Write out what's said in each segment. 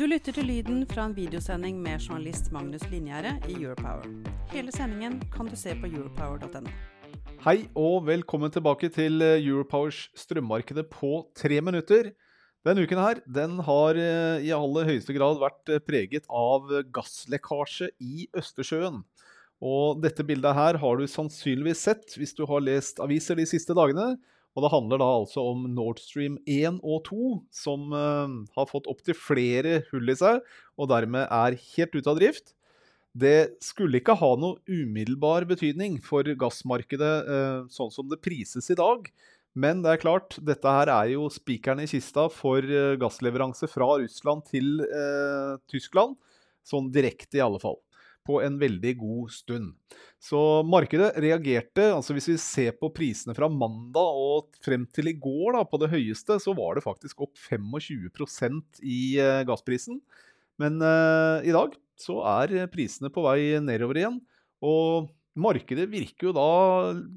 Du lytter til lyden fra en videosending med journalist Magnus Linjære i Europower. Hele sendingen kan du se på europower.no. Hei og velkommen tilbake til eh, Europowers strømmarkedet på tre minutter. Denne uken her, den har eh, i aller høyeste grad vært eh, preget av gasslekkasje i Østersjøen. Og dette bildet her har du sannsynligvis sett hvis du har lest aviser de siste dagene. Og det handler da altså om Nord Stream 1 og 2, som uh, har fått opptil flere hull i seg, og dermed er helt ute av drift. Det skulle ikke ha noe umiddelbar betydning for gassmarkedet uh, sånn som det prises i dag. Men det er klart, dette her er jo spikeren i kista for uh, gassleveranse fra Russland til Tyskland. Sånn direkte, i alle fall på en veldig god stund. Så markedet reagerte. altså Hvis vi ser på prisene fra mandag og frem til i går, da, på det høyeste, så var det faktisk opp 25% i eh, gassprisen. Men eh, i dag så er prisene på vei nedover igjen. Og markedet virker jo da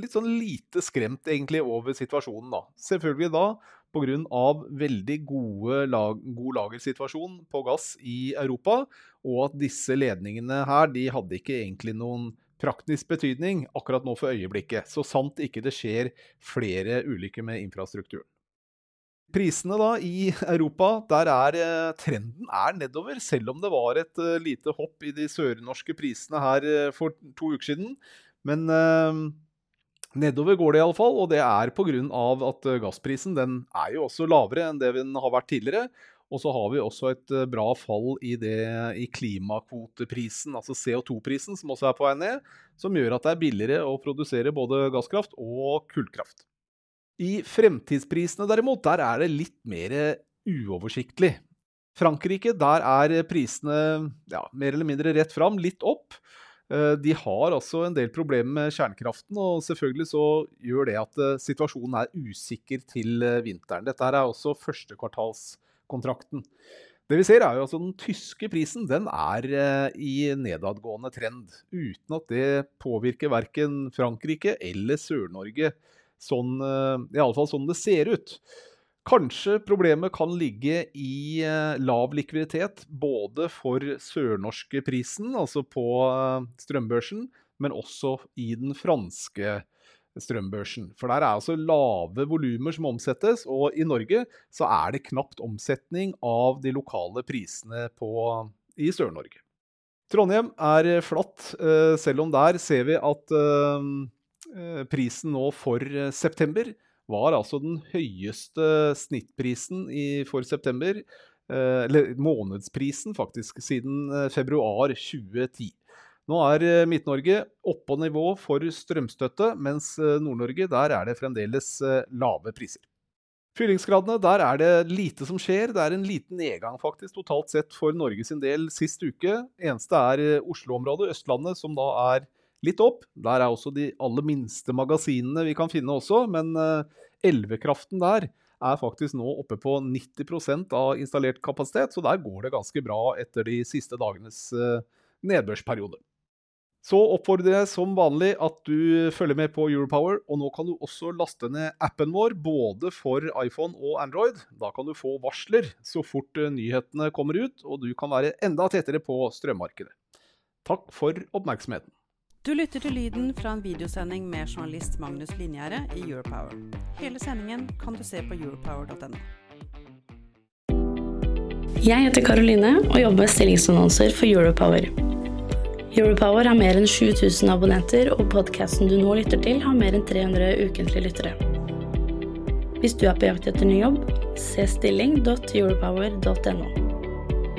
litt sånn lite skremt egentlig over situasjonen, da. Selvfølgelig da pga. veldig gode lag, god lagersituasjon på gass i Europa, og at disse ledningene her de hadde ikke egentlig noen praktisk betydning akkurat nå for øyeblikket, så sant ikke det skjer flere ulykker med infrastrukturen. Prisene da i Europa, der er eh, trenden er nedover, selv om det var et uh, lite hopp i de sørnorske prisene her uh, for to uker siden. Men Nedover går det iallfall, og det er pga. at eh, gassprisen den er jo også lavere enn det den har vært tidligere. Og så har vi også et eh, bra fall i, det, i klimakvoteprisen, altså CO2-prisen, som også er på vei ned. Som gjør at det er billigere å produsere både gasskraft og kullkraft. I fremtidsprisene derimot, der er det litt mer uoversiktlig. Frankrike, der er prisene ja, mer eller mindre rett fram, litt opp. Eh, de har altså en del problemer med kjernekraften, og selvfølgelig så gjør det at eh, situasjonen er usikker til eh, vinteren. Dette er også førstekvartalskontrakten. Det vi ser er jo altså Den tyske prisen den er i nedadgående trend, uten at det påvirker verken Frankrike eller Sør-Norge, sånn, i alle fall sånn det ser ut. Kanskje problemet kan ligge i eh, lav likviditet både for sørnorske prisen, altså på eh, strømbørsen, men også i den franske strømbørsen. For der er altså lave volumer som omsettes, og i Norge så er det knapt omsetning av de lokale prisene på, i Sør-Norge. Trondheim er flatt, eh, selv om der ser vi at prisen nå for september var altså den høyeste snittprisen i, for september, eh, eller månedsprisen faktisk, siden eh, februar 2010. Nå er eh, Midt-Norge oppå nivå for strømstøtte, mens Nord-Norge der er det fremdeles lave priser. Fyllingsgradene, der er det lite som skjer. Det er en liten nedgang faktisk totalt sett for Norge sin del sist uke. Eneste er Oslo-området, Østlandet, som da er litt opp. Der er også de aller minste magasinene vi kan finne også, men eh, elvekraften der er faktisk nå oppe på 90% av installert kapasitet, så der går det ganske bra etter de siste dagenes eh, nedbørsperiode. Så oppfordrer jeg som vanlig at du følger med på Europower, og nå kan du også laste ned appen vår både for iPhone og Android. Da kan du få varsler så fort eh, nyhetene kommer ut, og du kan være enda tettere på strømmarkedet. Takk for oppmerksomheten. Du lytter til lyden fra en videosending med journalist Magnus Linjære i Europower. Hele sendingen kan du se på europower.no. Jeg heter Karoline og jobber med stillingsannonser for Europower. Europower har mer enn 7000 abonnenter, og podkasten du nå lytter til, har mer enn 300 ukentlige lyttere. Hvis du er på jakt etter ny jobb, se stilling.europower.no.